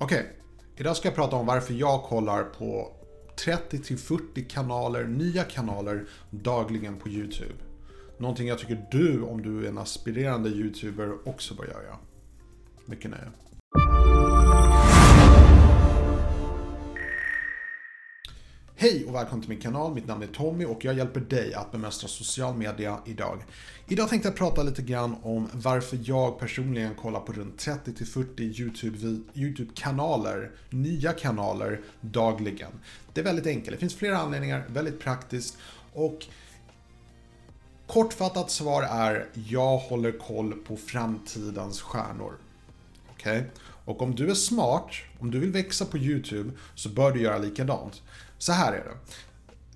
Okej, okay. idag ska jag prata om varför jag kollar på 30-40 kanaler, nya kanaler dagligen på YouTube. Någonting jag tycker du, om du är en aspirerande YouTuber, också bör göra. Mycket nöje. Hej och välkommen till min kanal, mitt namn är Tommy och jag hjälper dig att bemästra social media idag. Idag tänkte jag prata lite grann om varför jag personligen kollar på runt 30-40 YouTube-kanaler, nya kanaler, dagligen. Det är väldigt enkelt, det finns flera anledningar, väldigt praktiskt och kortfattat svar är jag håller koll på framtidens stjärnor. Okay? Och om du är smart, om du vill växa på YouTube, så bör du göra likadant. Så här är det.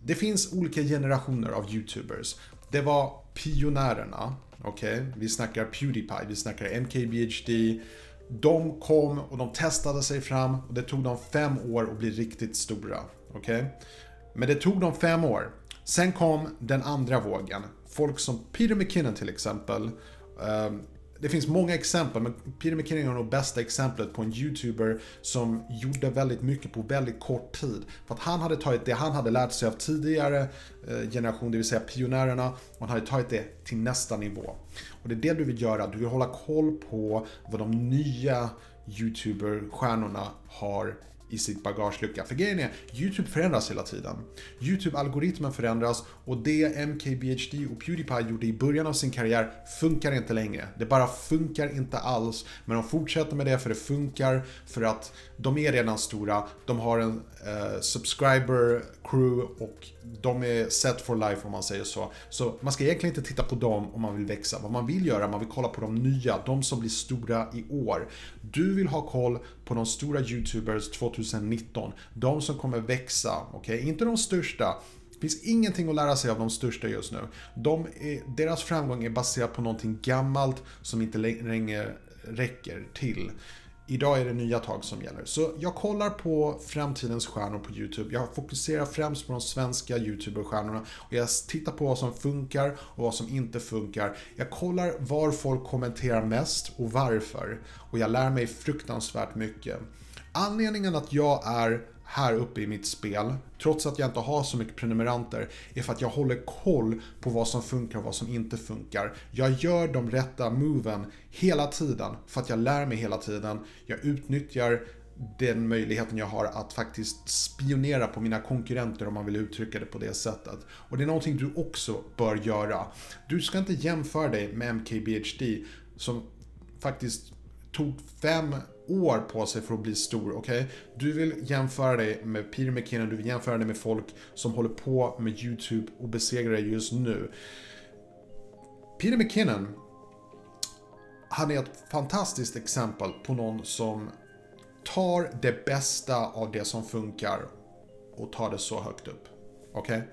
Det finns olika generationer av YouTubers. Det var pionjärerna, okej? Okay? Vi snackar Pewdiepie, vi snackar MKBHD. De kom och de testade sig fram och det tog dem fem år att bli riktigt stora, okej? Okay? Men det tog dem fem år. Sen kom den andra vågen. Folk som Peter McKinnon till exempel. Ehm, det finns många exempel, men Peter McKinnon är nog bästa exemplet på en YouTuber som gjorde väldigt mycket på väldigt kort tid. För att han hade tagit det han hade lärt sig av tidigare eh, generation, det vill säga pionjärerna, och han hade tagit det till nästa nivå. Och det är det du vill göra, du vill hålla koll på vad de nya YouTuber-stjärnorna har i sitt bagagelucka. För grejen är, YouTube förändras hela tiden. YouTube-algoritmen förändras och det MKBHD och Pewdiepie gjorde i början av sin karriär funkar inte längre. Det bara funkar inte alls. Men de fortsätter med det för det funkar, för att de är redan stora, de har en eh, subscriber crew och de är set for life om man säger så. Så man ska egentligen inte titta på dem om man vill växa. Vad man vill göra, man vill kolla på de nya, de som blir stora i år. Du vill ha koll på de stora YouTubers 2019. De som kommer växa, okej? Okay? Inte de största. Det finns ingenting att lära sig av de största just nu. De är, deras framgång är baserad på någonting gammalt som inte längre räcker till. Idag är det nya tag som gäller. Så jag kollar på framtidens stjärnor på YouTube. Jag fokuserar främst på de svenska YouTuber-stjärnorna och jag tittar på vad som funkar och vad som inte funkar. Jag kollar var folk kommenterar mest och varför. Och jag lär mig fruktansvärt mycket. Anledningen att jag är här uppe i mitt spel, trots att jag inte har så mycket prenumeranter, är för att jag håller koll på vad som funkar och vad som inte funkar. Jag gör de rätta moven hela tiden, för att jag lär mig hela tiden. Jag utnyttjar den möjligheten jag har att faktiskt spionera på mina konkurrenter om man vill uttrycka det på det sättet. Och det är någonting du också bör göra. Du ska inte jämföra dig med MKBHD som faktiskt tog fem år på sig för att bli stor, okej? Okay? Du vill jämföra dig med Peter McKinnon, du vill jämföra dig med folk som håller på med YouTube och besegrar dig just nu. Peter McKinnon, han är ett fantastiskt exempel på någon som tar det bästa av det som funkar och tar det så högt upp. Okej? Okay?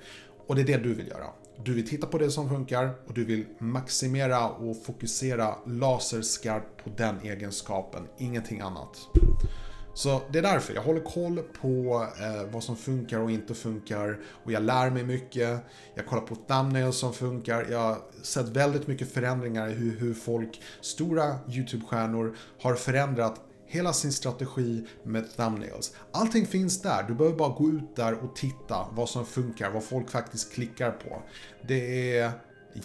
Och det är det du vill göra. Du vill titta på det som funkar och du vill maximera och fokusera laserskarpt på den egenskapen, ingenting annat. Så det är därför jag håller koll på eh, vad som funkar och inte funkar och jag lär mig mycket. Jag kollar på thumbnails som funkar. Jag har sett väldigt mycket förändringar i hur, hur folk, stora YouTube-stjärnor, har förändrat hela sin strategi med thumbnails. Allting finns där, du behöver bara gå ut där och titta vad som funkar, vad folk faktiskt klickar på. Det är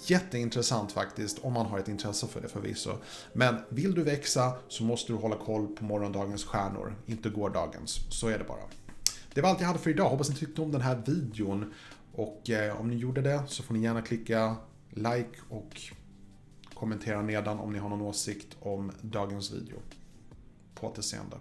jätteintressant faktiskt, om man har ett intresse för det förvisso. Men vill du växa så måste du hålla koll på morgondagens stjärnor, inte gårdagens. Så är det bara. Det var allt jag hade för idag, hoppas ni tyckte om den här videon. Och eh, om ni gjorde det så får ni gärna klicka like och kommentera nedan om ni har någon åsikt om dagens video. På återseende.